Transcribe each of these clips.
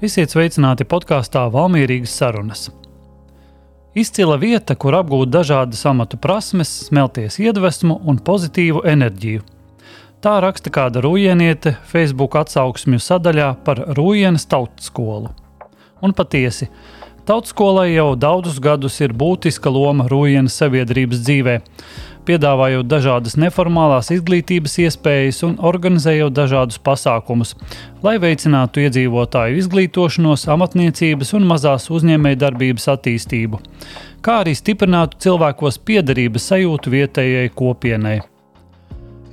Esiet sveicināti podkāstā Valmīrīgas sarunas. Izcila vieta, kur apgūt dažādas amatu prasmes, smelties iedvesmu un pozitīvu enerģiju. Tā raksta kāda rūjieniete Facebook atsauksmju sadaļā par Rūjienas tautas skolu. Un patiesi, tautas skolai jau daudzus gadus ir būtiska loma Rūjienas sabiedrības dzīvēm piedāvājot dažādas neformālās izglītības iespējas un organizējot dažādus pasākumus, lai veicinātu iedzīvotāju izglītošanos, amatniecības un mazās uzņēmējdarbības attīstību, kā arī stiprinātu cilvēkos piederības sajūtu vietējai kopienai.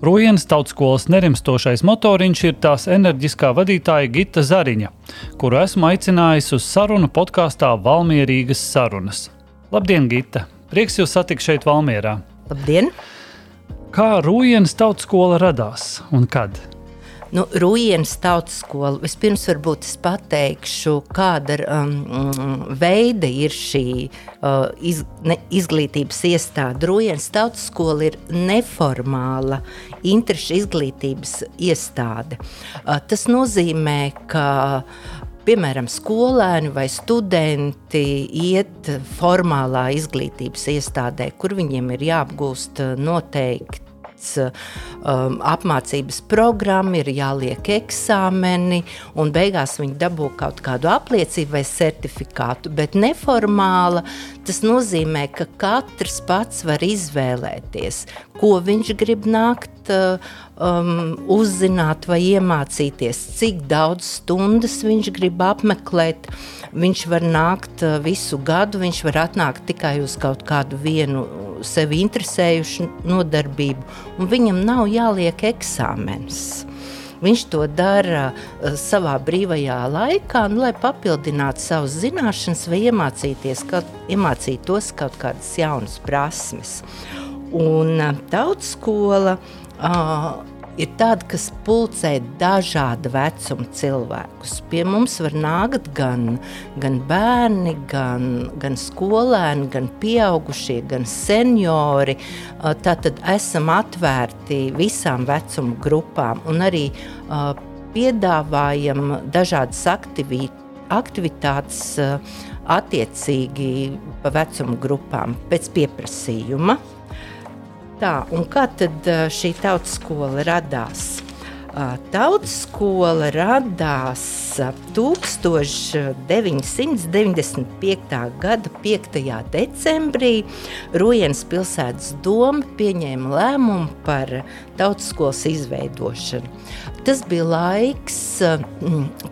Rujienas tautskolas nerimstošais motoriņš ir tās enerģiskā vadītāja Gita Zariņa, kuru esmu aicinājis uz sarunu podkāstā Valmierīgas sarunas. Labdien, Gita! Prieks jūs satikt šeit Valmierā! Labdien! Kā Rūjienas tautas skola radās un kad? Nu, Rūjienas tautas skola. Vispirms varbūt es pateikšu, kāda um, veida ir šī uh, iz, ne, izglītības iestāde. Rūjienas tautas skola ir neformāla interešu izglītības iestāde. Uh, tas nozīmē, ka piemēram, skolēni vai studenti iet formālā izglītības iestādē, kur viņiem ir jāapgūst noteikti um, apmācības programma, ir jāliek eksāmeni, un beigās viņi dabū kaut kādu apliecību vai certifikātu. Bet neformāla tas nozīmē, ka katrs pats var izvēlēties, ko viņš grib nākt uh, um, uzzināt vai iemācīties, cik daudz stundas viņš grib apmeklēt. Viņš var nākt uh, visu gadu, viņš var atnākt tikai uz kaut kādu vienu sevi interesējušu nodarbību, un viņam nav jāliek eksāmens. Viņš to dara uh, savā brīvajā laikā, nu, lai papildinātu savas zināšanas vai iemācīties, kaut, iemācītos kaut kādas jaunas prasmes. Un uh, tautas skola uh, ir tāda, kas pulcē dažādu vecumu cilvēkus. Pie mums var nākt gan, gan bērni, gan, gan skolēni, gan pieaugušie, gan seniori. Tātad esam atvērti visām vecuma grupām un arī uh, piedāvājam dažādas aktivitātes aktivitātes attiecīgi pa vecuma grupām pēc pieprasījuma. Tā, un kā tad šī tautas skola radās? Tautas skola radās 1995. gada 5. decembrī. Rujens pilsētas doma pieņēma lēmumu par tautas skolas izveidošanu. Tas bija laiks,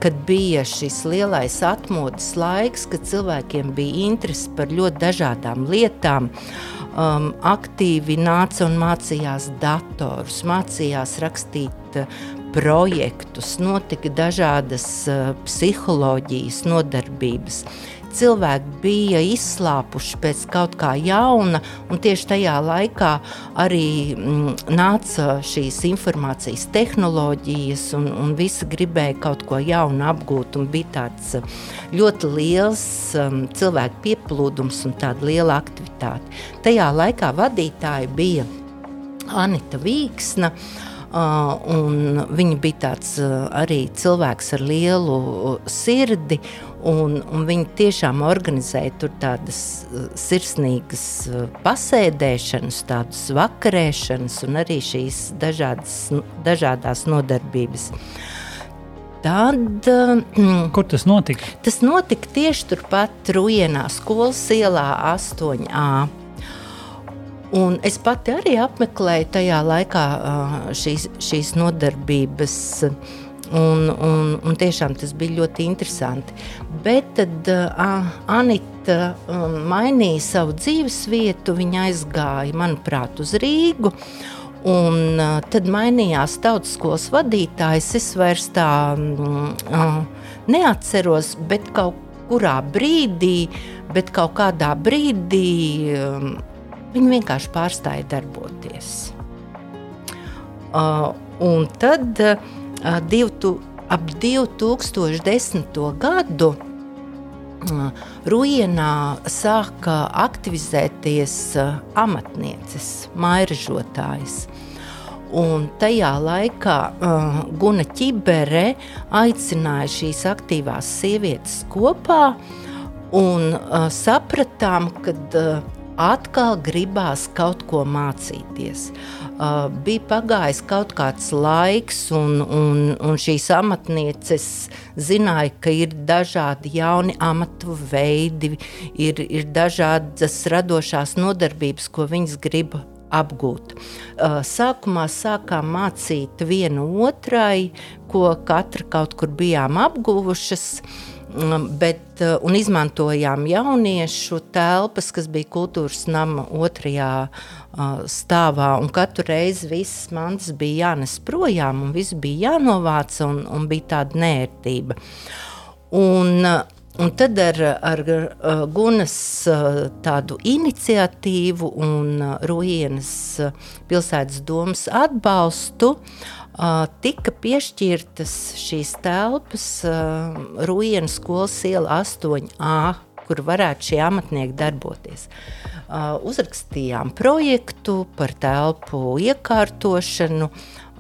kad bija šis lielais atmodas laiks, kad cilvēkiem bija interesi par ļoti dažādām lietām. Um, aktīvi nāca un mācījās datorus, mācījās rakstīt uh, projektus, notika dažādas uh, psiholoģijas nodarbības. Cilvēki bija izslāpuši pēc kaut kā jauna, un tieši tajā laikā arī mm, nāca šīs informācijas tehnoloģijas, un, un visi gribēja kaut ko jaunu apgūt. Bija tāds uh, ļoti liels um, cilvēku pieplūdums un tāda liela aktivitāte. Tajā laikā vadītāji bija Anita Vīksna. Uh, Uh, viņa bija tāds uh, arī cilvēks ar lielu sirdi, un, un viņi tiešām organizēja tur tādas uh, sirsnīgas pasēdēšanas, tādas vakarēšanas un arī šīs dažādas, dažādās nodarbības. Tad, Kur tas notika? Tas notika tieši turpat Rujienā, skolas ielā 8A. Un es pati arī apmeklēju tajā laikā šīs, šīs nodarbības. Un, un, un tiešām tas bija ļoti interesanti. Bet tad uh, Anita um, mainīja savu dzīves vietu. Viņa aizgāja, manuprāt, uz Rīgu. Un uh, tad mainījās tautiskos vadītājs. Es vairs tā uh, neatceros, bet kaut kurā brīdī, bet kaut kādā brīdī. Um, Viņi vienkārši pārstāja darboties. Uh, un tad uh, divtu, ap 2010. gadu Rujienā sāka aktivizēties amatnieces, mairažotājs. Un tajā laikā uh, Guna Čibere aicināja šīs aktīvās sievietes kopā un uh, sapratām, ka uh, atkal gribās kaut ko mācīties. Uh, bija pagājis kaut kāds laiks, un, un, un šīs amatnieces zināja, ka ir dažādi jauni amatu veidi, ir, ir dažādas radošās nodarbības, ko viņas grib apgūt. Sākumā sākām mācīt vienu otrai, ko katra kaut kur bijām apguvušas. Bet, un izmantojām jauniešu telpas, kas bija kultūras nama otrajā uh, stāvā. Katru reizi visas mantas bija jānes projām, un viss bija jānovāc, un, un bija tāda nērtība. Un, uh, Un tad ar, ar Gunas tādu iniciatīvu un Rujienas pilsētas domas atbalstu tika piešķirtas šīs telpas Rujienas skolas iela 8A, kur varētu šie amatnieki darboties. Uzrakstījām projektu par telpu iekārtošanu,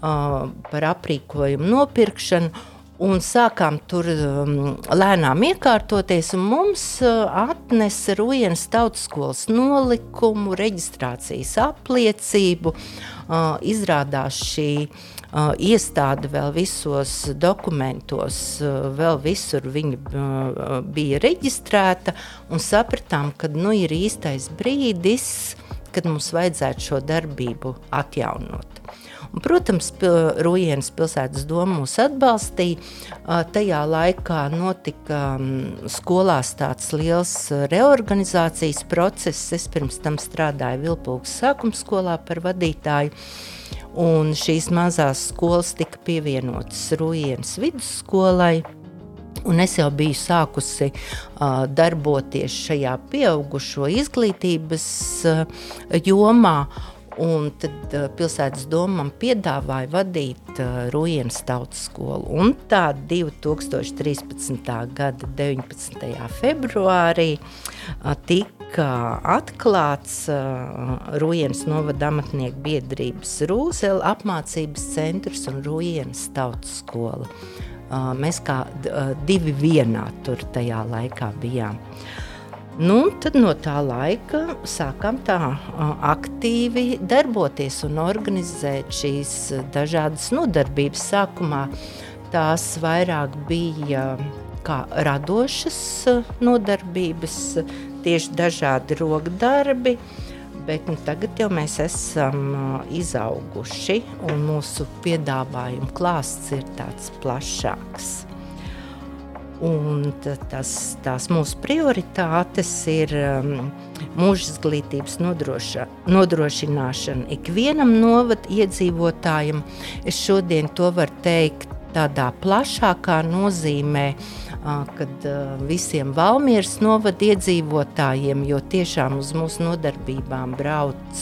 par aprīkojumu nopirkšanu Un sākām tur um, lēnām iekārtoties, un mums uh, atnesa Rujienas tautskolas nolikumu, reģistrācijas apliecību. Uh, izrādās šī uh, iestāde vēl visos dokumentos, uh, vēl visur viņa uh, bija reģistrēta, un sapratām, ka nu ir īstais brīdis, kad mums vajadzētu šo darbību atjaunot. Un, protams, Rujienas pilsētas doma mūs atbalstīja. Tajā laikā notika skolās tāds liels reorganizācijas process. Es pirms tam strādāju Vilpūgas sākuma skolā par vadītāju. Un šīs mazās skolas tika pievienotas Rujienas vidusskolai. Un es jau biju sākusi uh, darboties šajā pieaugušo izglītības uh, jomā. Un tad pilsētas doma man piedāvāja vadīt Rujienas tautas skolu. Un tā 2013. gada 19. februārī tika atklāts Rujienas novada amatnieku biedrības Rūzela apmācības centrs un Rujienas tautas skola. Mēs kā divi vienā tur tajā laikā bijām. Nu, tad no tā laika sākām tā aktīvi darboties un organizēt šīs dažādas nodarbības. Sākumā tās vairāk bija kā radošas nodarbības, tieši dažādi rokdarbi, bet nu, tagad jau mēs esam izauguši un mūsu piedāvājuma klāsts ir tāds plašāks. Un tas, tās mūsu prioritātes ir um, mūža izglītības nodrošināšana ikvienam novada iedzīvotājam. Es šodien to varu teikt tādā plašākā nozīmē, kad visiem Valmieras novada iedzīvotājiem, jo tiešām uz mūsu nodarbībām brauc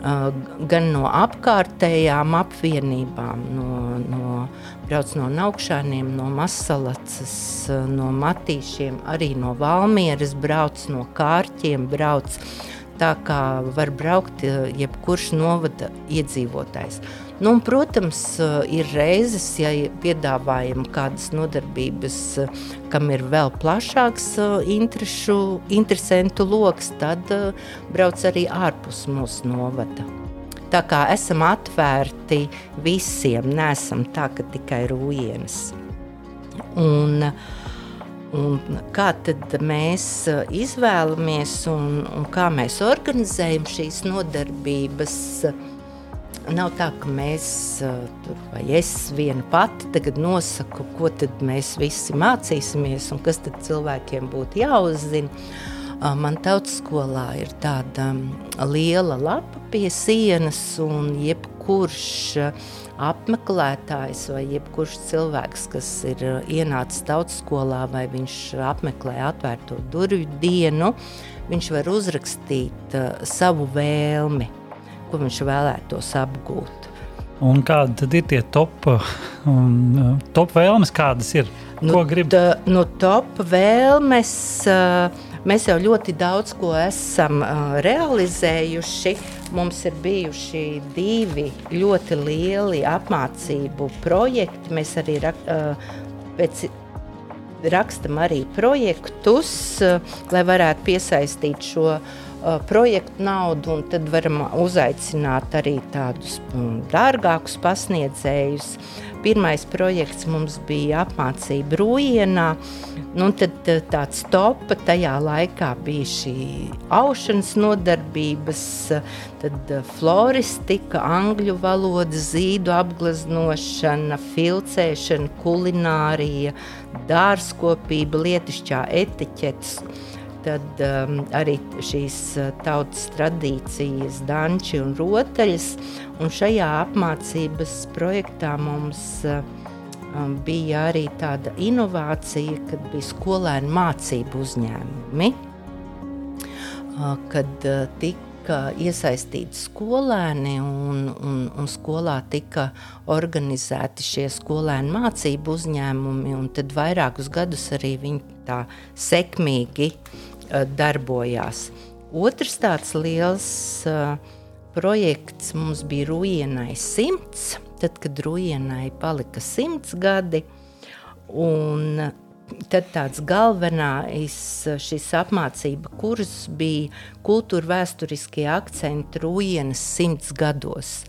gan no apkārtējām apvienībām, no, no, brauc no Naukšāniem, no Masalacas, no Matīšiem, arī no Valmieras brauc, no Kārķiem brauc, tā kā var braukt jebkurš novada iedzīvotājs. Nu, un, protams, ir reizes, ja piedāvājam kādas nodarbības, kam ir vēl plašāks interešu, interesantu lokus, tad brauc arī ārpus mūsu novada. Tā kā esam atvērti visiem, nesam tā, ka tikai rūjienas. Un, un kā tad mēs izvēlamies un, un kā mēs organizējam šīs nodarbības – Nav tā, ka mēs, tur, vai es viena pati tagad nosaku, ko tad mēs visi mācīsimies un kas tad cilvēkiem būtu jāuzzina. Man tautas skolā ir tāda liela lapa pie sienas un jebkurš apmeklētājs vai jebkurš cilvēks, kas ir ienācis tautas skolā vai viņš apmeklē atvērto durvju dienu, viņš var uzrakstīt savu vēlmi ko viņš vēlētos apgūt. Un kādi tad ir tie top, um, top vēlmes, kādas ir? Nu, ko grib? Tā, nu, top vēlmes, uh, mēs jau ļoti daudz ko esam uh, realizējuši. Mums ir bijuši divi ļoti lieli apmācību projekti. Mēs arī uh, pēc rakstam arī projektus, uh, lai varētu piesaistīt šo projektu naudu, un tad varam uzaicināt arī tādus um, dārgākus pasniedzējus. Pirmais projekts mums bija apmācība Rūjienā, nu, tad eh, tāds topa tajā laikā bija šī aušanas nodarbības, tad eh, floristika, angļu valoda, zīdu apgleznošana, filcēšana, kulinārija, dārzkopība, lietišķā etiķetes tad um, arī šīs uh, tautas tradīcijas, danči un rotaļas. Un šajā apmācības projektā mums uh, um, bija arī tāda inovācija, kad bija skolēnu mācību uzņēmumi, uh, kad uh, tika iesaistīti skolēni un, un, un skolā tika organizēti šie skolēnu mācību uzņēmumi, un tad vairākus gadus arī viņi tā sekmīgi uh, darbojās. Otrs tāds liels uh, projekts mums bija Rujienai simts, tad, kad Rujienai palika simts gadi, un tad tāds galvenais šis apmācība kurs bija kultūra vēsturiskie akcenti Rujienas simts gados.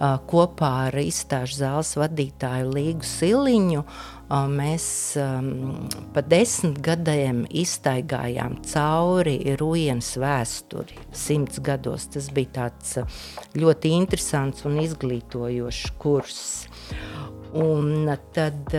Kopā ar izstāžu zāles vadītāju Līgu Siliņu mēs pa desmit gadiem iztaigājām cauri Rujienas vēsturi simts gados. Tas bija tāds ļoti interesants un izglītojošs kurs. Un tad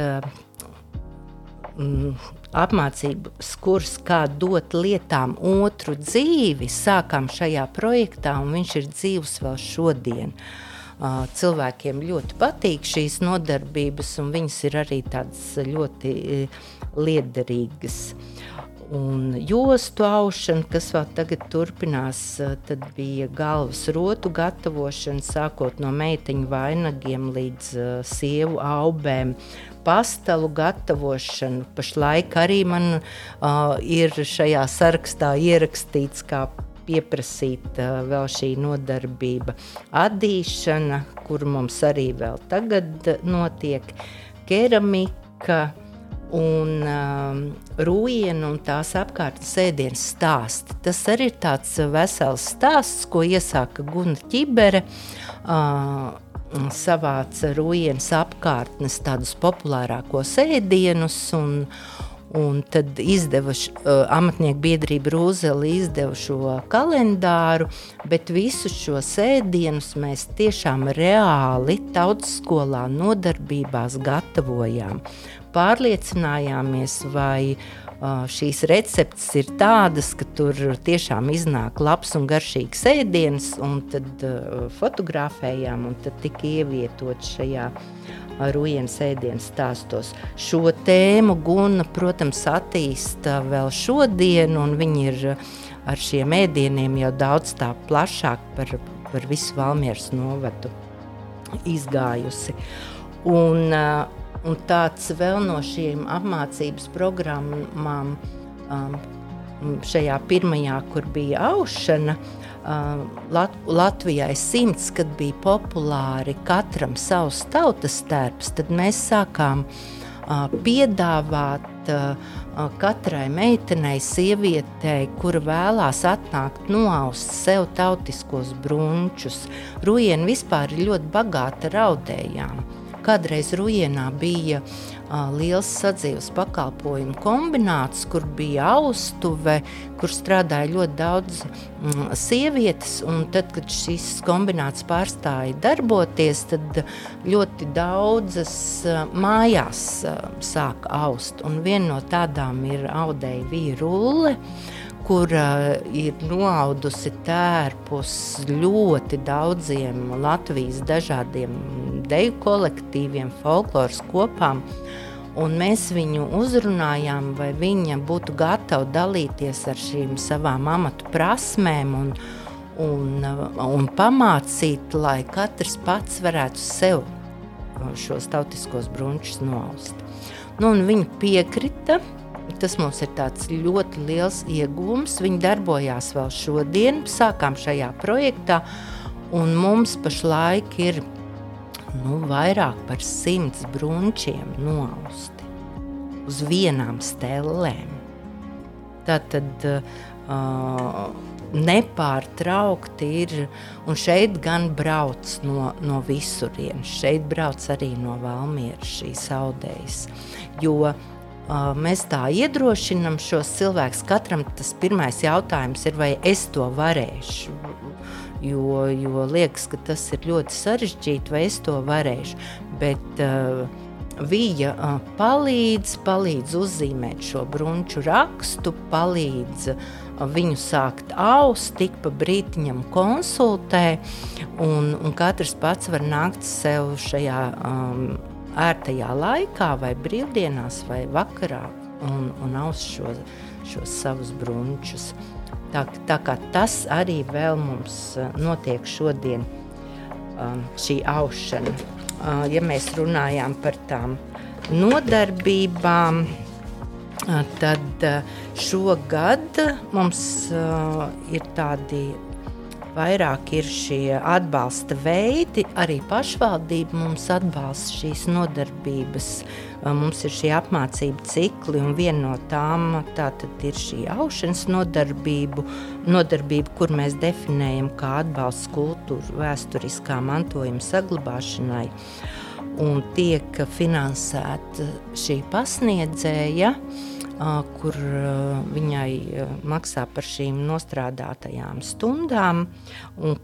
um, apmācības kurs, kā dot lietām otru dzīvi, sākām šajā projektā, un viņš ir dzīvs vēl šodien. Uh, cilvēkiem ļoti patīk šīs nodarbības, un viņas ir arī tādas ļoti liederīgas. Un jostu aušana, kas vēl tagad turpinās, tad bija galvas rotu gatavošana, sākot no meiteņu vainagiem līdz sievu aubēm, pastalu gatavošanu. Pašlaik arī man uh, ir šajā sarakstā ierakstīts kā pieprasīt uh, vēl šī nodarbība, adīšana, kur mums arī vēl tagad notiek, keramika un um, rūjiena un tās apkārtnes ēdienas stāsti. Tas arī ir tāds vesels stāsts, ko iesāka Guna Ķibere. Uh, savāca rūjienas apkārtnes tādus populārākos ēdienus un, Un tad izdeva uh, amatnieku biedrība Rūzela izdeva šo kalendāru, bet visus šos ēdienus mēs tiešām reāli tautas skolā nodarbībās gatavojām. Pārliecinājāmies, vai uh, šīs receptes ir tādas, ka tur tiešām iznāk labs un garšīgs ēdiens, un tad uh, fotografējām, un tad tika ievietot šajā Rujienas ēdienas stāstos. Šo tēmu Guna, protams, attīsta vēl šodien, un viņi ir ar šiem ēdieniem jau daudz tā plašāk par, par visu Valmieras novadu izgājusi. Un, un tāds vēl no šīm apmācības programmām um, šajā pirmajā, kur bija aušana, uh, Lat Latvijai simts, kad bija populāri katram savs tautas tērps, tad mēs sākām piedāvāt katrai meitenei, sievietei, kura vēlās atnākt noaust sev tautiskos brunčus. Rujiena vispār ir ļoti bagāta raudējām. Kādreiz Rujienā bija uh, liels sadzīves pakalpojumu kombināts, kur bija austuve, kur strādāja ļoti daudz mm, sievietes. Tad, kad šis kombināts pārstāja darboties, tad ļoti daudzas mājās sāka aust. Un viena no tādām ir audēja vīrulle. Kur uh, ir noaudusi tērpus ļoti daudziem Latvijas dažādiem deju kolektīviem, folkloras kopām. Un mēs viņu uzrunājām, vai viņa būtu gatava dalīties ar šīm savām amatu prasmēm un, un, un pamācīt, lai katrs pats varētu sev šos tautiskos brunčus noaust. Nu, viņa piekrita, Tas mums ir ļoti liels iegūms. Viņi darbojās vēl šodien, sākām šajā projektā. Un mums pašlaik ir nu, vairāk par simts brunčiem noausti uz vienām stellēm. Tātad uh, nepārtraukti ir, un šeit gan brauc no, no visurienes, šeit brauc arī no Valmieras šīs audējas, jo uh, mēs tā iedrošinam šos cilvēkus, katram tas pirmais jautājums ir, vai es to varēšu, jo, jo liekas, ka tas ir ļoti sarežģīti, vai es to varēšu. Bet uh, Vija uh, palīdz, palīdz uzzīmēt šo brunču rakstu, palīdz uh, viņu sākt aust, tik pa brītiņam konsultē, un, un katrs pats var nākt sev šajā um, ērtajā laikā, vai brīvdienās, vai vakarā, un, un aust šo, šos savus brunčus. Tā, tā kā tas arī vēl mums uh, notiek šodien, um, šī aušana. Uh, ja mēs runājām par tām nodarbībām, uh, tad šogad mums ir tādi vairāk ir šie atbalsta veidi, arī pašvaldība mums atbalsta šīs nodarbības. Mums ir šie apmācību cikli, un viena no tām ir šī aušanas nodarbība, nodarbība, kur mēs definējam kā atbalsts kultūra vēsturiskā mantojuma saglabāšanai. Un tiek finansēta šī pasniedzēja. Ja, kur viņai maksā par šīm nostrādātajām stundām.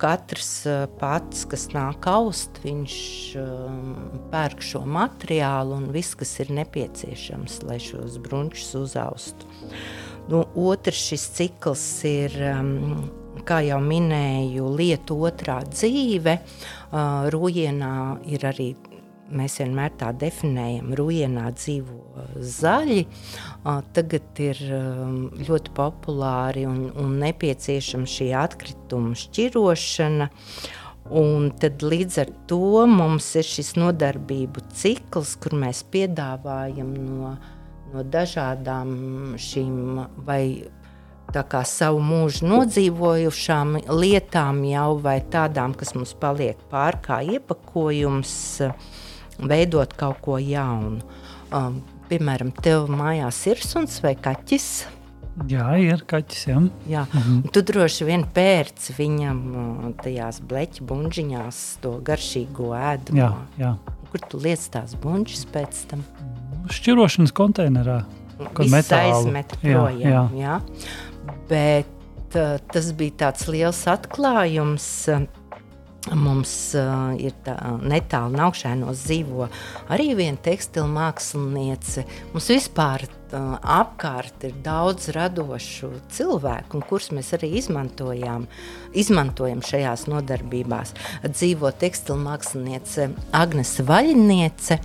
Katrs pats, kas nāk aust, viņš pērk šo materiālu un viss, kas ir nepieciešams, lai šos brunčus uzaustu. Nu, otrs šis cikls ir, kā jau minēju, lietu otrā dzīve. Rūjienā ir arī mēs vienmēr tā definējam, rujienā dzīvo zaļi. Tagad ir ļoti populāri un, un nepieciešama šī atkrituma šķirošana. Un tad līdz ar to mums ir šis nodarbību cikls, kur mēs piedāvājam no, no dažādām šīm vai savu mūžu nodzīvojušām lietām jau vai tādām, kas mums paliek pār kā iepakojums. Uh, veidot kaut ko jaunu. Um, piemēram, tev mājās ir suns vai kaķis. Jā, ir kaķis. Jā, jā. -hmm. tu droši vien pērci viņam uh, tajās bleķa buļģiņās to garšīgo ēdu. Jā, jā. Kur tu liec tās buļģis pēc tam? Šķirošanas konteinerā. Kur metālu aizmet projām. Jā, jā. Jā. Bet uh, tas bija tāds liels atklājums. Mums uh, ir tā, netālu naukšēnos dzīvo arī viena tekstila māksliniece. Mums vispār uh, apkārt ir daudz radošu cilvēku, kurus mēs arī izmantojam, izmantojam šajās nodarbībās. Dzīvo tekstila māksliniece Agnese Vaļiniece.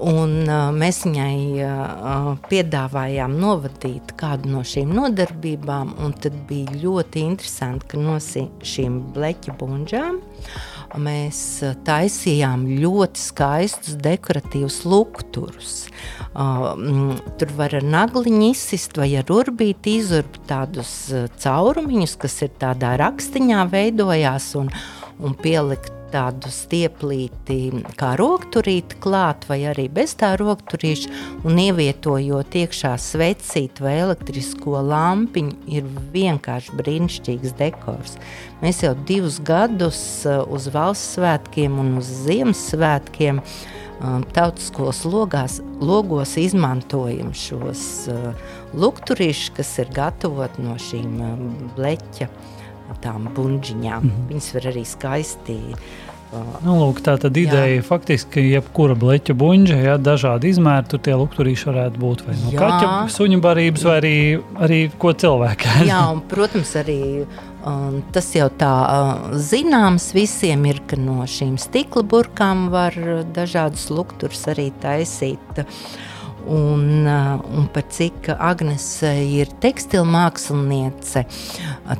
Un, uh, mēs viņai uh, piedāvājām novadīt kādu no šīm nodarbībām, un tad bija ļoti interesanti, ka no šīm bleķa bunžām mēs taisījām ļoti skaistus dekoratīvus lukturus. Uh, tur var ar nagliņu izsist vai ar urbīti izurbt tādus caurumiņus, kas ir tādā rakstiņā veidojās un, un pielikt tādu stieplīti, kā rokturīti klāt, vai arī bez tā rokturīša, un ievietojot iekšā svecīt vai elektrisko lampiņu, ir vienkārši brīnišķīgs dekors. Mēs jau divus gadus uh, uz valsts svētkiem un uz Ziemassvētkiem um, tautiskos logās, logos izmantojam šos uh, lukturīšus, kas ir gatavot no šīm um, bleķa tām buļģiņām. Mm -hmm. Viņas var arī skaisti. Uh, nu, lūk, tā tad ideja jā. faktiski, jebkura bleķa buļģa, ja dažādi izmēri, tur tie lukturīši varētu būt vai no jā. kaķa suņu barības, vai arī, arī ko cilvēki. jā, un, protams, arī um, tas jau tā uh, zināms visiem ir, ka no šīm stikla burkām var dažādus lukturus arī taisīt. Un, un par cik Agnese ir tekstila māksliniece,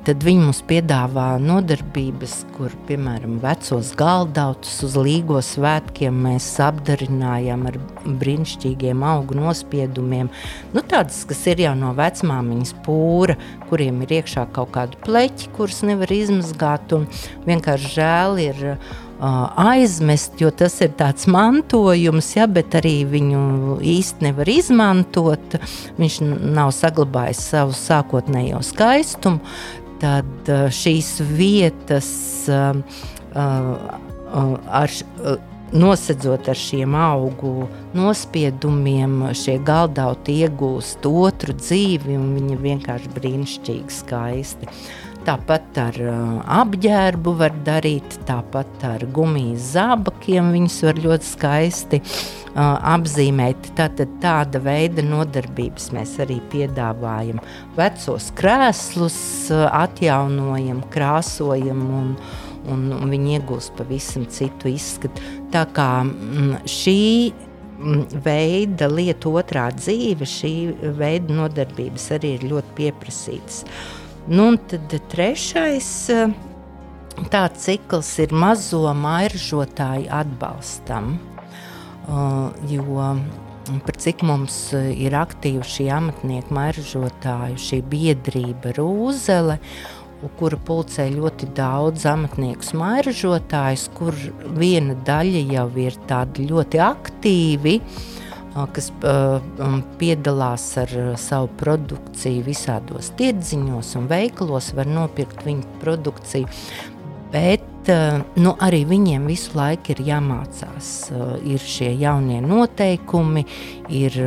tad viņa mums piedāvā nodarbības, kur, piemēram, vecos galdautus uz Līgo svētkiem mēs apdarinājām ar brīnišķīgiem augu nospiedumiem. Nu, tādas, kas ir jau no vecmāmiņas pūra, kuriem ir iekšā kaut kādi pleķi, kurus nevar izmazgāt, un vienkārši žēl ir aizmest, jo tas ir tāds mantojums, ja, bet arī viņu īsti nevar izmantot. Viņš nav saglabājis savu sākotnējo skaistumu. Tad šīs vietas ar, nosedzot ar šiem augu nospiedumiem, šie galdauti iegūst otru dzīvi, un viņi vienkārši brīnišķīgi skaisti. Tāpat ar uh, apģērbu var darīt, tāpat ar gumijas zābakiem viņus var ļoti skaisti uh, apzīmēt. Tātad tāda veida nodarbības mēs arī piedāvājam. Vecos krēslus uh, atjaunojam, krāsojam un, un, un viņi iegūst pavisam citu izskatu. Tā kā mm, šī mm, veida lietu otrā dzīve, šī veida nodarbības arī ir ļoti pieprasītas. Uh, Nu, un tad trešais eh, tāds cikls ir mazo mairžotāju atbalstam. Eh, jo par cik mums eh, ir aktīva šī amatnieku mairžotāju, šī biedrība Rūzele, kura pulcē ļoti daudz amatnieku mairažotājus, kur viena daļa jau ir tāda ļoti aktīvi. Uh, kas piedalās ar savu produkciju visādos tirdziņos un veikalos, var nopirkt viņu produkciju. Bet nu, arī viņiem visu laiku ir jāmācās. Ir šie jaunie noteikumi, ir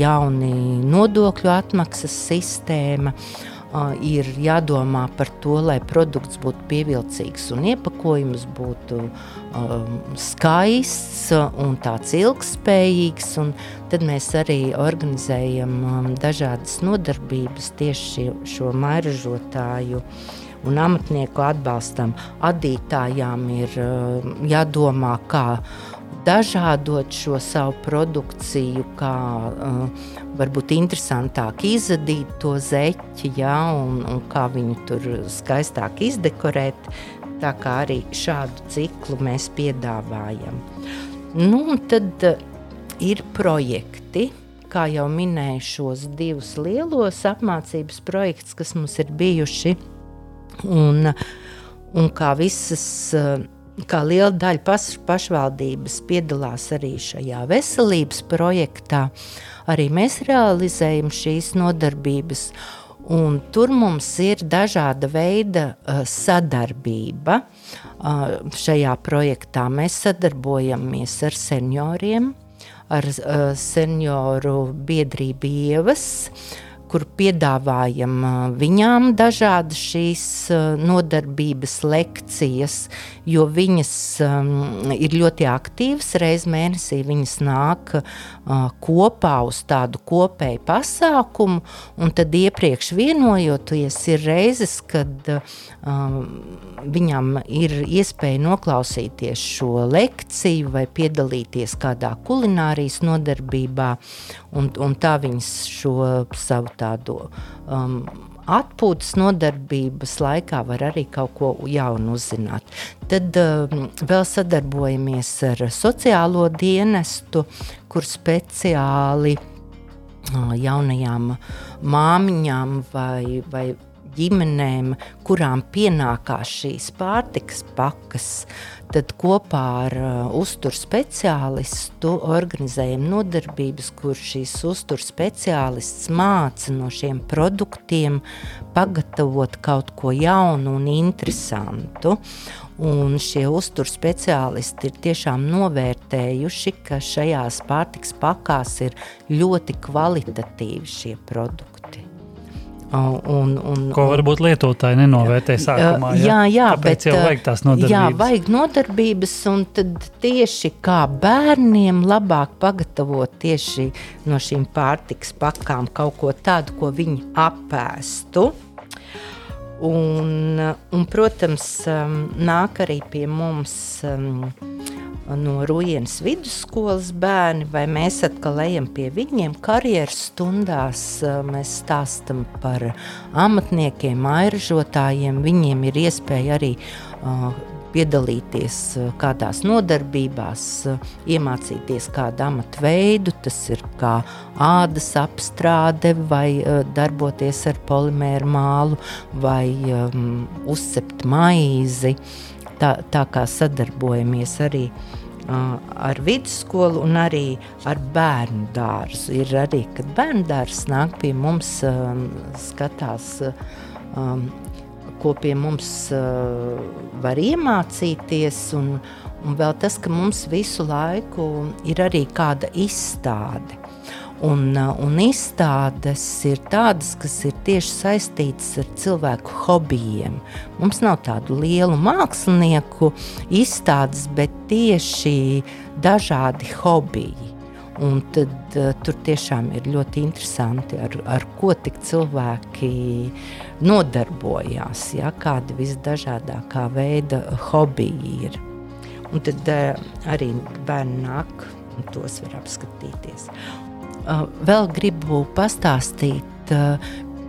jauni nodokļu atmaksas sistēma. Uh, ir jādomā par to, lai produkts būtu pievilcīgs un iepakojums būtu um, skaists un tāds ilgspējīgs. Un tad mēs arī organizējam um, dažādas nodarbības tieši šo mairažotāju un amatnieku atbalstam. Adītājām ir uh, jādomā, kā dažādot šo savu produkciju, kā uh, varbūt interesantāk izadīt to zeķi, ja, un, un kā viņu tur skaistāk izdekorēt. Tā kā arī šādu ciklu mēs piedāvājam. Nu, tad uh, ir projekti, kā jau minēju, šos divus lielos apmācības projektus, kas mums ir bijuši. Un, un kā visas uh, kā liela daļa paš, pašvaldības piedalās arī šajā veselības projektā, arī mēs realizējam šīs nodarbības. Un tur mums ir dažāda veida uh, sadarbība. Uh, šajā projektā mēs sadarbojamies ar senioriem, ar uh, senioru biedrību ievas, kur piedāvājam viņām dažādas šīs nodarbības lekcijas, jo viņas ir ļoti aktīvas. Reiz mēnesī viņas nāk kopā uz tādu kopēju pasākumu, un tad iepriekš vienojoties ir reizes, kad viņam ir iespēja noklausīties šo lekciju vai piedalīties kādā kulinārijas nodarbībā, un, un tā viņas šo savu tādu um, atpūtas nodarbības laikā var arī kaut ko jaunu uzzināt. Tad um, vēl sadarbojamies ar sociālo dienestu, kur speciāli uh, jaunajām māmiņām vai, vai ģimenēm, kurām pienākās šīs pārtikas pakas, tad kopā ar uh, uzturu speciālistu organizējam nodarbības, kur šīs uzturu speciālists māca no šiem produktiem pagatavot kaut ko jaunu un interesantu. Un šie uzturu speciālisti ir tiešām novērtējuši, ka šajās pārtiks pakās ir ļoti kvalitatīvi šie produkti. Un, un, Ko varbūt lietotāji nenovērtē sākumā. Jā, jā, jā bet jau vajag tās nodarbības. Jā, vajag nodarbības, un tad tieši kā bērniem labāk pagatavot tieši no šīm pārtiks pakām kaut ko tādu, ko viņi apēstu. Un, un, protams, nāk arī pie mums no Rujienas vidusskolas bērni, vai mēs atkal ejam pie viņiem karjeras stundās, mēs stāstam par amatniekiem, airažotājiem, viņiem ir iespēja arī uh, piedalīties kādās nodarbībās, iemācīties kādu amatu veidu, tas ir kā ādas apstrāde vai darboties ar polimēru mālu vai um, uzcept maizi. Tā, tā kā sadarbojamies arī uh, ar vidusskolu un arī ar bērnu dārzu. Ir arī, kad bērnu dārzs nāk pie mums, um, skatās ko pie mums var iemācīties. Un, un vēl tas, ka mums visu laiku ir arī kāda izstāde. Un, uh, un izstādes ir tādas, kas ir tieši saistītas ar cilvēku hobijiem. Mums nav tādu lielu mākslinieku izstādes, bet tieši dažādi hobiji. Un tad uh, tur tiešām ir ļoti interesanti, ar, ar ko cilvēki nodarbojās, ja, kādi visdažādākā veida hobiji ir. Un tad uh, arī bērni nāk un tos var apskatīties. Uh, vēl gribu pastāstīt, uh,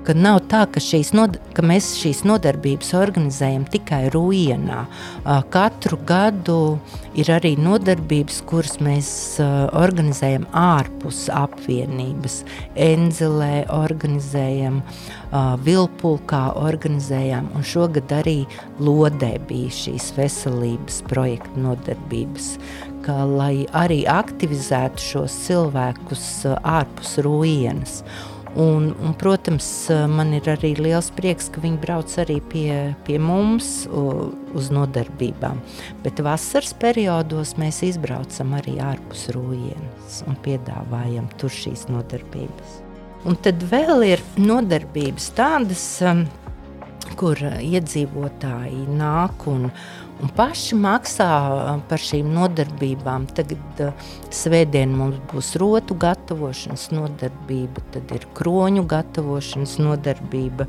ka nav tā, ka, nod, ka mēs šīs nodarbības organizējam tikai Ruienā. Katru gadu ir arī nodarbības, kuras mēs organizējam ārpus apvienības. Enzelē organizējam, Vilpulkā organizējam, un šogad arī Lodē bija šīs veselības projekta nodarbības, ka, lai arī aktivizētu šos cilvēkus ārpus Ruienas. Un, un, protams, man ir arī liels prieks, ka viņi brauc arī pie, pie mums uz nodarbībām. Bet vasaras periodos mēs izbraucam arī ārpus Rūjienas un piedāvājam tur šīs nodarbības. Un tad vēl ir nodarbības tādas, um, kur iedzīvotāji nāk un, un paši maksā par šīm nodarbībām. Tagad uh, svētdien mums būs rotu gatavošanas nodarbība, tad ir kroņu gatavošanas nodarbība,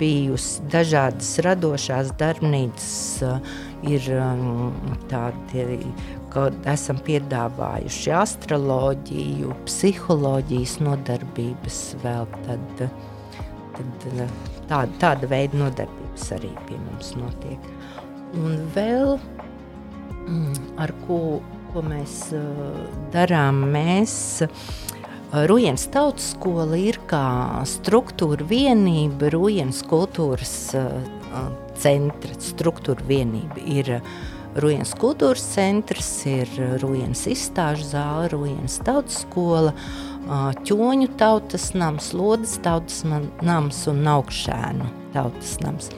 bijusi dažādas radošās darbnīcas, uh, ir um, tādi, ka esam piedāvājuši astroloģiju, psiholoģijas nodarbības vēl tad, tad tāda, tāda veida nodarbības arī pie mums notiek. Un vēl mm, ar ko, ko mēs uh, darām, mēs uh, Rujens tautas skola ir kā struktūra vienība, Rujens kultūras uh, centra struktūra vienība ir Rujens kultūras centrs, ir Rujens izstāžu zāle, Rujens tautas skola, ķoņu tautas nams, lodas tautas nams un augšēnu tautas nams.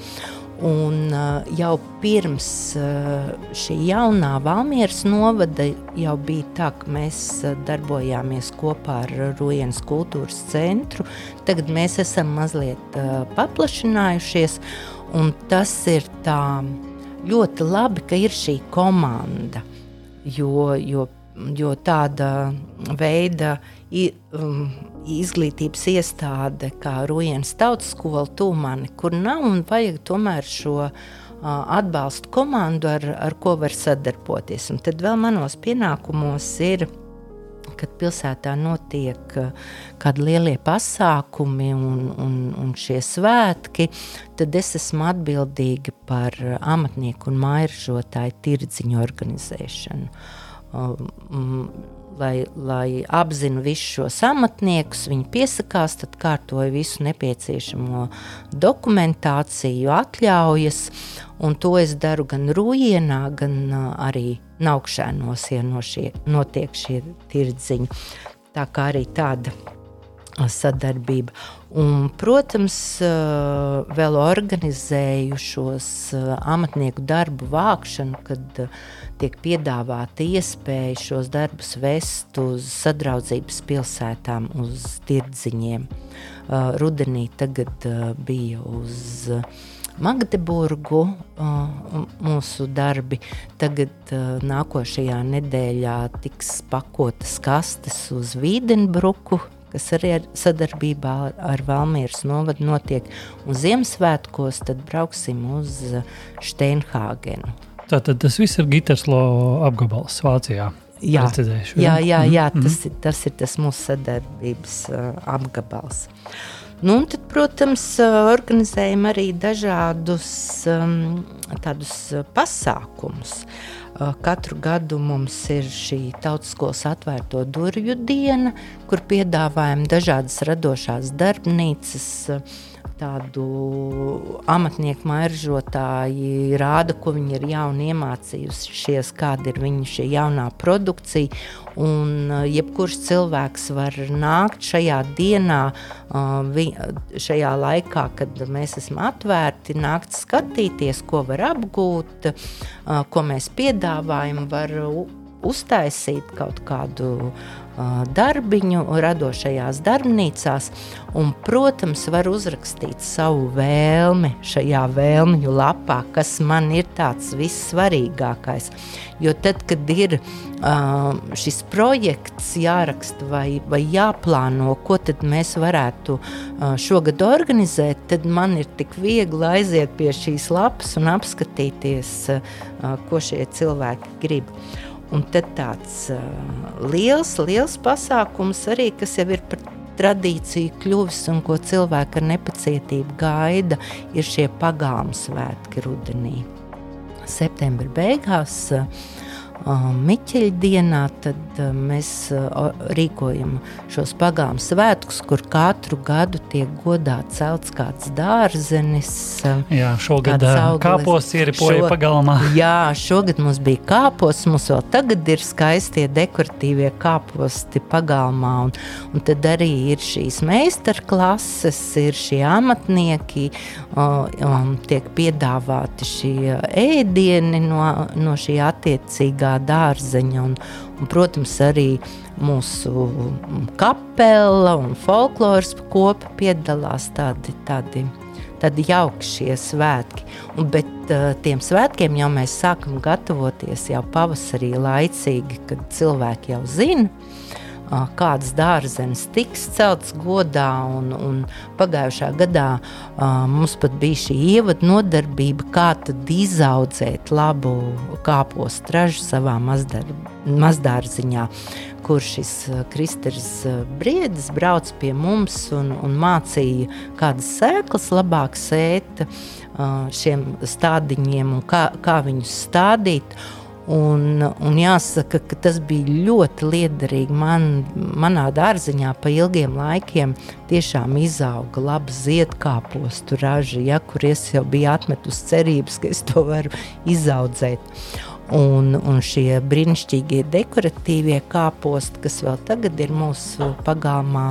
Un uh, jau pirms uh, šī jaunā Valmieras novada jau bija tā, ka mēs uh, darbojāmies kopā ar Rujienas kultūras centru. Tagad mēs esam mazliet paplašinājušies, un tas ir tā ļoti labi, ka ir šī komanda, jo, jo, jo tāda veida um, izglītības iestāde, kā Rujens tautas skola Tūmani, kur nav un vajag tomēr šo atbalstu komandu, ar, ar ko var sadarboties. Un tad vēl manos pienākumos ir, kad pilsētā notiek kādi lielie pasākumi un, un, un šie svētki, tad es esmu atbildīga par amatnieku un mairžotāju tirdziņu organizēšanu. Lai, lai apzinātu visus šos amatniekus, viņi piesakās, tad kārtoja visu nepieciešamo dokumentāciju, atļaujas, un to es daru gan Rūjienā, gan arī Naukšēnos, ja no šie, notiek šie tirdziņi. Tā kā arī tāda sadarbība. Un, protams, vēl organizēju šos amatnieku darbu vākšanu, kad tiek piedāvāta iespēja šos darbus vest uz sadraudzības pilsētām, uz tirdziņiem. Rudenī tagad bija uz Magdeburgu mūsu darbi. Tagad nākošajā nedēļā tiks pakotas kastes uz Vīdenbruku, kas arī ar sadarbībā ar Valmieras novadu notiek. Un Ziemassvētkos tad brauksim uz Steinhāgenu. Tātad tas viss ir Giterslo apgabals Vācijā. Jā, Precizēšu, jā, jā, jā Mhm, tas, ir, tas ir tas mūsu sadarbības uh, apgabals. Nu, tad, protams, uh, organizējam arī dažādus um, pasākumus. Uh, Katru gadu mums ir šī tautiskos atvērto durvju diena, kur piedāvājam dažādas radošās darbnīcas, uh, tādu amatnieku maržotāji rāda, ko viņi ir jauni iemācījušies, kāda ir viņu šī jaunā produkcija. Un uh, jebkurš cilvēks var nākt šajā dienā, uh, šajā laikā, kad mēs esam atvērti, nākt skatīties, ko var apgūt, uh, ko mēs piedāvājam, var uztaisīt kaut kādu uh, darbiņu radošajās darbnīcās, un, protams, var uzrakstīt savu vēlmi šajā vēlmju lapā, kas man ir tāds vissvarīgākais. Jo tad, kad ir uh, šis projekts jāraksta vai, vai jāplāno, ko tad mēs varētu uh, šogad organizēt, tad man ir tik viegli aiziet pie šīs lapas un apskatīties, uh, ko šie cilvēki grib. Un tad tāds liels, liels pasākums arī, kas jau ir par tradīciju kļuvis un ko cilvēki ar nepacietību gaida, ir šie pagāmu svētki rudenī. Septembra beigās, uh, Miķeļa dienā, tad mēs rīkojam šos pagāmu svētkus, kur katru gadu tiek godā celts kāds dārzenis. Jā, šogad kāpos ieripoja Šo- pagalmā. Jā, šogad mums bija kāpos, mums vēl tagad ir skaistie dekoratīvie kāposti pagalmā, un, un tad arī ir šīs meistarklases, ir šie amatnieki, um, tiek piedāvāti šie ēdieni no, no šī attiecīgā dārzeņa, un, un protams arī mūsu kapela un folkloras kopa piedalās tādi, tādi tad jauki šie svētki. Un, bet uh, tiem svētkiem jau mēs sākam gatavoties jau pavasarī laicīgi, kad cilvēki jau zina, uh, kādas dārzenes tiks celtas godā. Un, un pagājušā gadā uh, mums pat bija šī ievada nodarbība, kā tad izaudzēt labu kāpos tražu savā mazdārziņā kur šis uh, Kristers Briedis brauc pie mums un, un mācīja, kādas sēklas labāk sēt šiem stādiņiem un kā, kā viņus stādīt. Un, un jāsaka, ka tas bija ļoti liederīgi. Man, manā dārziņā pa ilgiem laikiem tiešām izauga laba ziedkāpostu raža, ja, kur es jau biju atmetusi cerības, ka es to varu izaudzēt. Un, un šie brīnišķīgie dekoratīvie kāposti, kas vēl tagad ir mūsu pagalmā,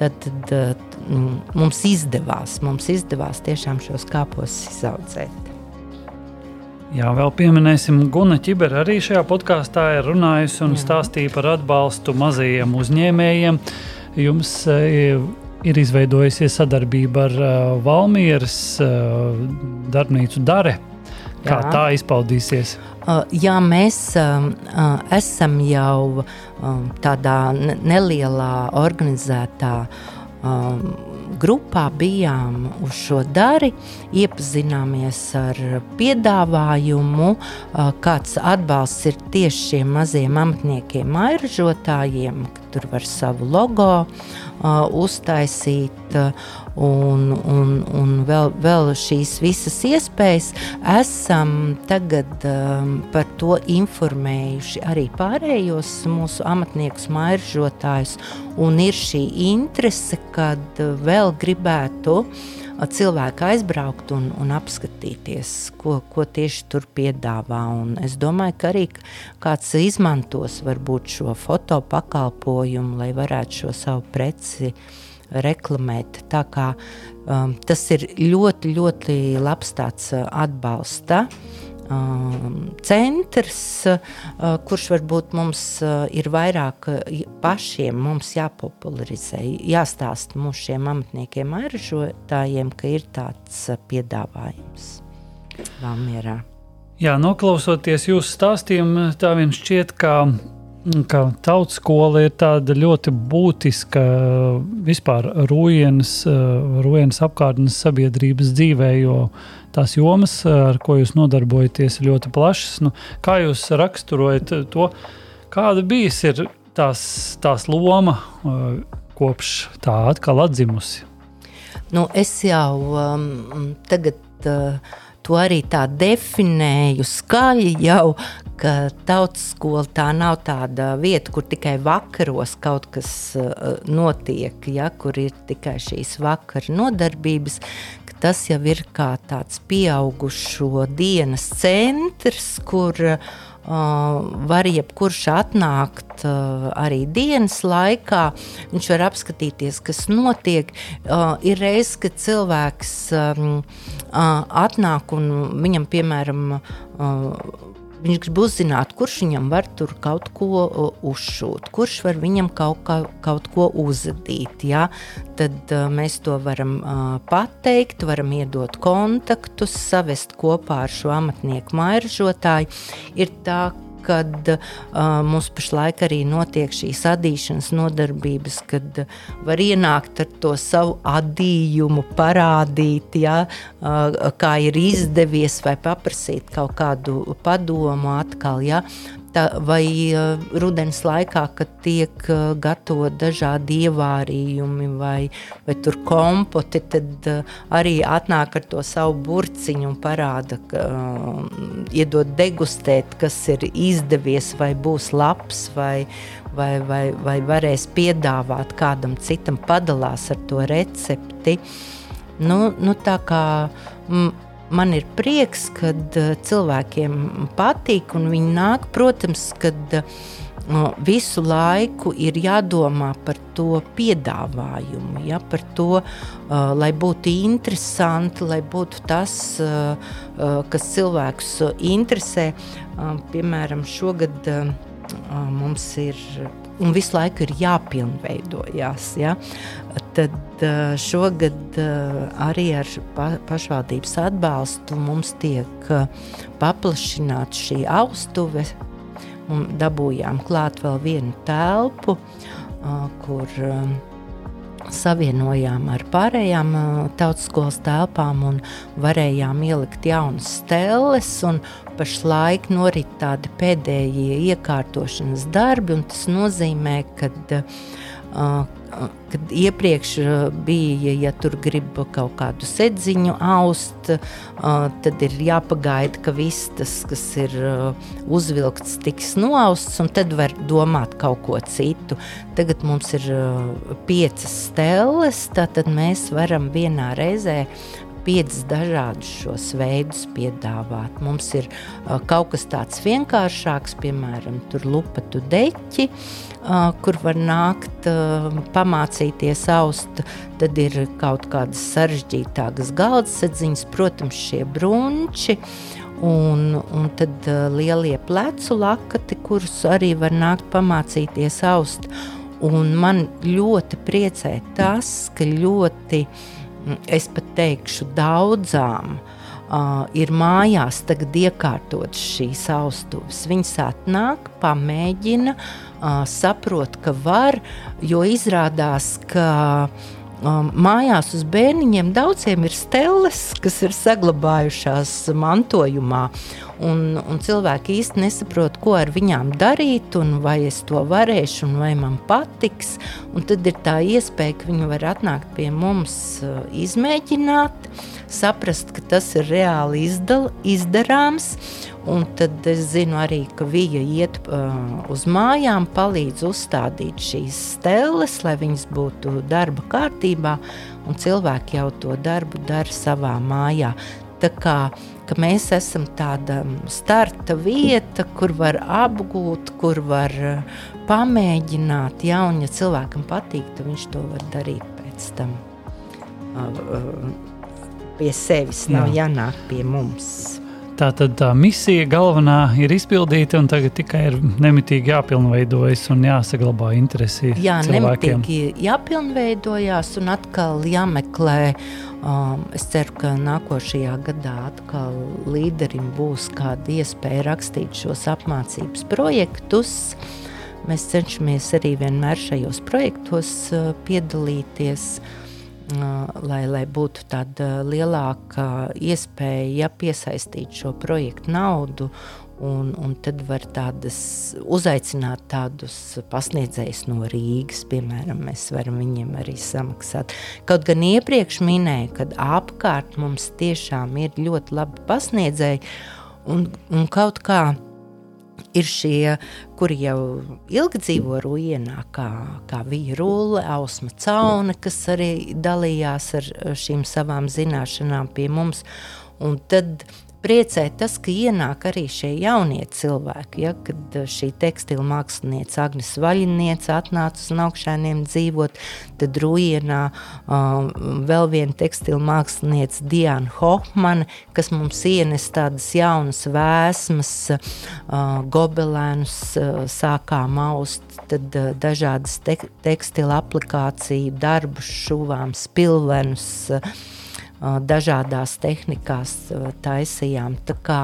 tad, tad mm, mums izdevās, mums izdevās tiešām šos kāpostus izaudzēt. Jā, vēl pieminēsim, Guna Čibera arī šajā podkāstā ir runājusi un Jā. stāstīja par atbalstu mazajiem uzņēmējiem. Jums eh, ir izveidojusies sadarbība ar eh, Valmieras eh, darbnīcu Dare. Kā Jā. tā izpaudīsies? Uh, jā, mēs um, uh, esam jau um, tādā ne- nelielā organizētā um, grupā, bijām uz šo dari, iepazināmies ar piedāvājumu, kāds atbalsts ir tieši šiem maziem amatniekiem, airažotājiem, tur var savu logo uztaisīt. Un, un, un vēl, vēl šīs visas iespējas esam tagad um, par to informējuši arī pārējos mūsu amatniekus, mairžotājus, un ir šī interese, kad vēl gribētu uh, cilvēki aizbraukt un, un apskatīties, ko, ko tieši tur piedāvā. Un es domāju, ka arī kāds izmantos varbūt šo fotopakalpojumu, lai varētu šo savu preci reklamēt. Tā kā um, tas ir ļoti, ļoti labs tāds uh, atbalsta um, centrs, uh, kurš varbūt mums uh, ir vairāk uh, pašiem mums jāpopularizē, jāstāsta mūsu šiem amatniekiem, airažotājiem, ka ir tāds piedāvājums Valmierā. Jā, noklausoties jūsu stāstījumu, tā vien šķiet, ka ka tautas skola ir tāda ļoti būtiska vispār rūjienas, rūjienas apkārtnes sabiedrības dzīvē, jo tās jomas, ar ko jūs nodarbojaties, ir ļoti plašas. Nu, kā jūs raksturojat to, kāda bijis ir tās, tās loma kopš tā atkal atzimusi? Nu, es jau um, tagad uh, to arī tā definēju skaļi jau, ka tautas skola tā nav tāda vieta, kur tikai vakaros kaut kas uh, notiek, ja, kur ir tikai šīs vakara nodarbības, tas jau ir kā tāds pieaugušo dienas centrs, kur uh, Uh, var jebkurš atnākt uh, arī dienas laikā. Viņš var apskatīties, kas notiek. Uh, ir reizes, kad cilvēks um, atnāk un viņam, piemēram, Viņš grib uzzināt, kurš viņam var tur kaut ko uzšūt, kurš var viņam kaut, kā, kaut ko uzdīt. Ja? Tad uh, mēs to varam uh, pateikt, varam iedot kontaktus, savest kopā ar šo amatnieku mairažotāju. Ir tā, kad uh, mums pašlaik arī notiek šīs adīšanas nodarbības, kad var ienākt ar to savu adījumu, parādīt, ja, uh, kā ir izdevies, vai paprasīt kaut kādu padomu atkal. Ja tā, vai uh, rudens laikā, kad tiek uh, gatavot dažādi ievārījumi vai, vai tur kompoti, tad uh, arī atnāk ar to savu burciņu un parāda, ka iedod degustēt, kas ir izdevies vai būs labs vai, vai, vai, vai varēs piedāvāt kādam citam padalās ar to recepti. Nu, nu tā kā... Mm, man ir prieks, kad uh, cilvēkiem patīk un viņi nāk. Protams, kad uh, visu laiku ir jādomā par to piedāvājumu, ja, par to, uh, lai būtu interesanti, lai būtu tas, kas cilvēkus interesē. Piemēram, šogad mums ir un visu laiku ir jāpilnveidojās. Ja? Tad šogad arī ar pašvaldības atbalstu mums tiek paplašināta šī austuve. Dabūjām klāt vēl vienu telpu, kur savienojām ar pārējām tautas skolas telpām un varējām ielikt jaunas stelles. Pašlaik norit tādi pēdējie iekārtošanas darbi, un tas nozīmē, ka kad iepriekš bija, ja tur grib kaut kādu sedziņu aust, tad ir jāpagaida, ka viss tas, kas ir uzvilkts, tiks noausts, un tad var domāt kaut ko citu. Tagad mums ir piecas stēles, tad mēs varam vienā reizē piecus dažādus šos veidus piedāvāt. Mums ir uh, kaut kas tāds vienkāršāks, piemēram, lupatu deķi, uh, kur var nākt, uh, pamācīties aust. Tad ir kaut kādas sarežģītākas galdasadziņas, protams, šie brunči. Un, un tad uh, lielie plecu lakati, kurus arī var nākt pamācīties aust. Un man ļoti priecē tas, ka ļoti uh, es pat teikšu, daudzām uh, ir mājās tagad iekārtotas šīs austuves. Viņas atnāk, pamēģina, uh, saprot, ka var, jo izrādās, ka um, mājās uz bērniņiem daudziem ir stelles, kas ir saglabājušās mantojumā. Un, un cilvēki īsti nesaprot, ko ar viņām darīt, un vai es to varēšu, un vai man patiks. Un tad ir tā iespēja, ka viņi var atnākt pie mums, uh, izmēģināt, saprast, ka tas ir reāli izdal, izdarāms. Un tad es zinu arī, ka viņa iet uh, uz mājām, palīdz uzstādīt šīs stelles, lai viņas būtu darba kārtībā, un cilvēki jau to darbu dara savā mājā. Tā kā mēs esam tāda starta vieta, kur var apgūt, kur var eh, pamēģināt. Ja, un, ja cilvēkam patīk, tad viņš to var darīt pēc tam pie sevis. Nav Jā. jānāk pie mums. Tā tad tā misija galvenā ir izpildīta, un tagad tikai ir nemitīgi jāpilnveidojas un jāsaglabā interesi. Jā, cilvēkiem. nemitīgi jāpilnveidojās un atkal jāmeklē uh, Um, es ceru, ka nākošajā gadā atkal līderim būs kāda iespēja rakstīt šos apmācības projektus. mēs cenšamies arī vienmēr šajos projektos piedalīties lai, lai būtu tāda lielāka iespēja piesaistīt šo projektu naudu. Un, un tad var tādas, uzaicināt tādus pasniedzējus no Rīgas, piemēram, mēs varam viņiem arī samaksāt. Kaut gan iepriekš minēju, ka apkārt mums tiešām ir ļoti labi pasniedzēji, un, un kaut kā ir šie, kuri jau ilgi dzīvo rujienā, kā, kā Vija Rūle, Ausma Cauna, kas arī dalījās ar šīm savām zināšanām pie mums. Un tad priecē tas, ka ienāk arī šie jaunie cilvēki. Ja, kad eh, šī tekstila mākslinieca Agnes Vaļiniece atnāca uz augšēniem dzīvot, tad Rujienā uh, vēl viena tekstila mākslinieca Diana Hofmane, kas mums ienes tādas jaunas vēsmas, uh, gobelēnus uh, sākām aust, tad uh, dažādas te tekstila aplikāciju darbus šuvām, spilvenus, uh, dažādās tehnikās taisījām. Tā kā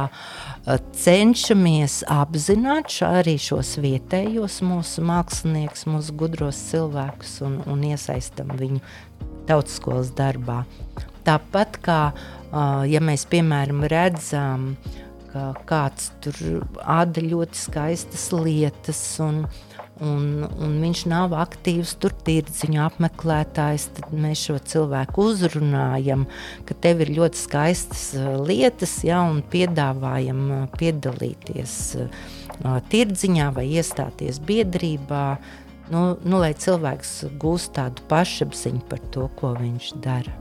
cenšamies apzināt šo, arī šos vietējos mūsu māksliniekus, mūsu gudros cilvēkus un, un iesaistam viņu tautskolas darbā. Tāpat kā, ja mēs piemēram redzam, ka kāds tur āda ļoti skaistas lietas un, un, un viņš nav aktīvs tur tirdziņu apmeklētājs, tad mēs šo cilvēku uzrunājam, ka tev ir ļoti skaistas uh, lietas, ja, un piedāvājam uh, piedalīties uh, tirdziņā vai iestāties biedrībā, nu, nu, lai cilvēks gūst tādu pašapziņu par to, ko viņš dara.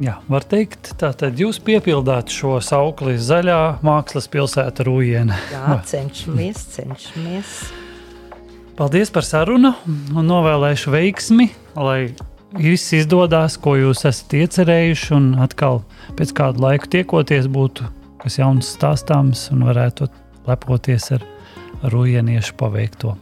Jā, var teikt, tātad jūs piepildāt šo saukli zaļā mākslas pilsēta Rūjiena. Jā, cenšamies, cenšamies. Paldies par sarunu un novēlēšu veiksmi, lai viss izdodas, ko jūs esat iecerējuši. Un atkal pēc kāda laika tiekoties, būtu kas jauns stāstāms un varētu lepoties ar rujieniešu paveikto.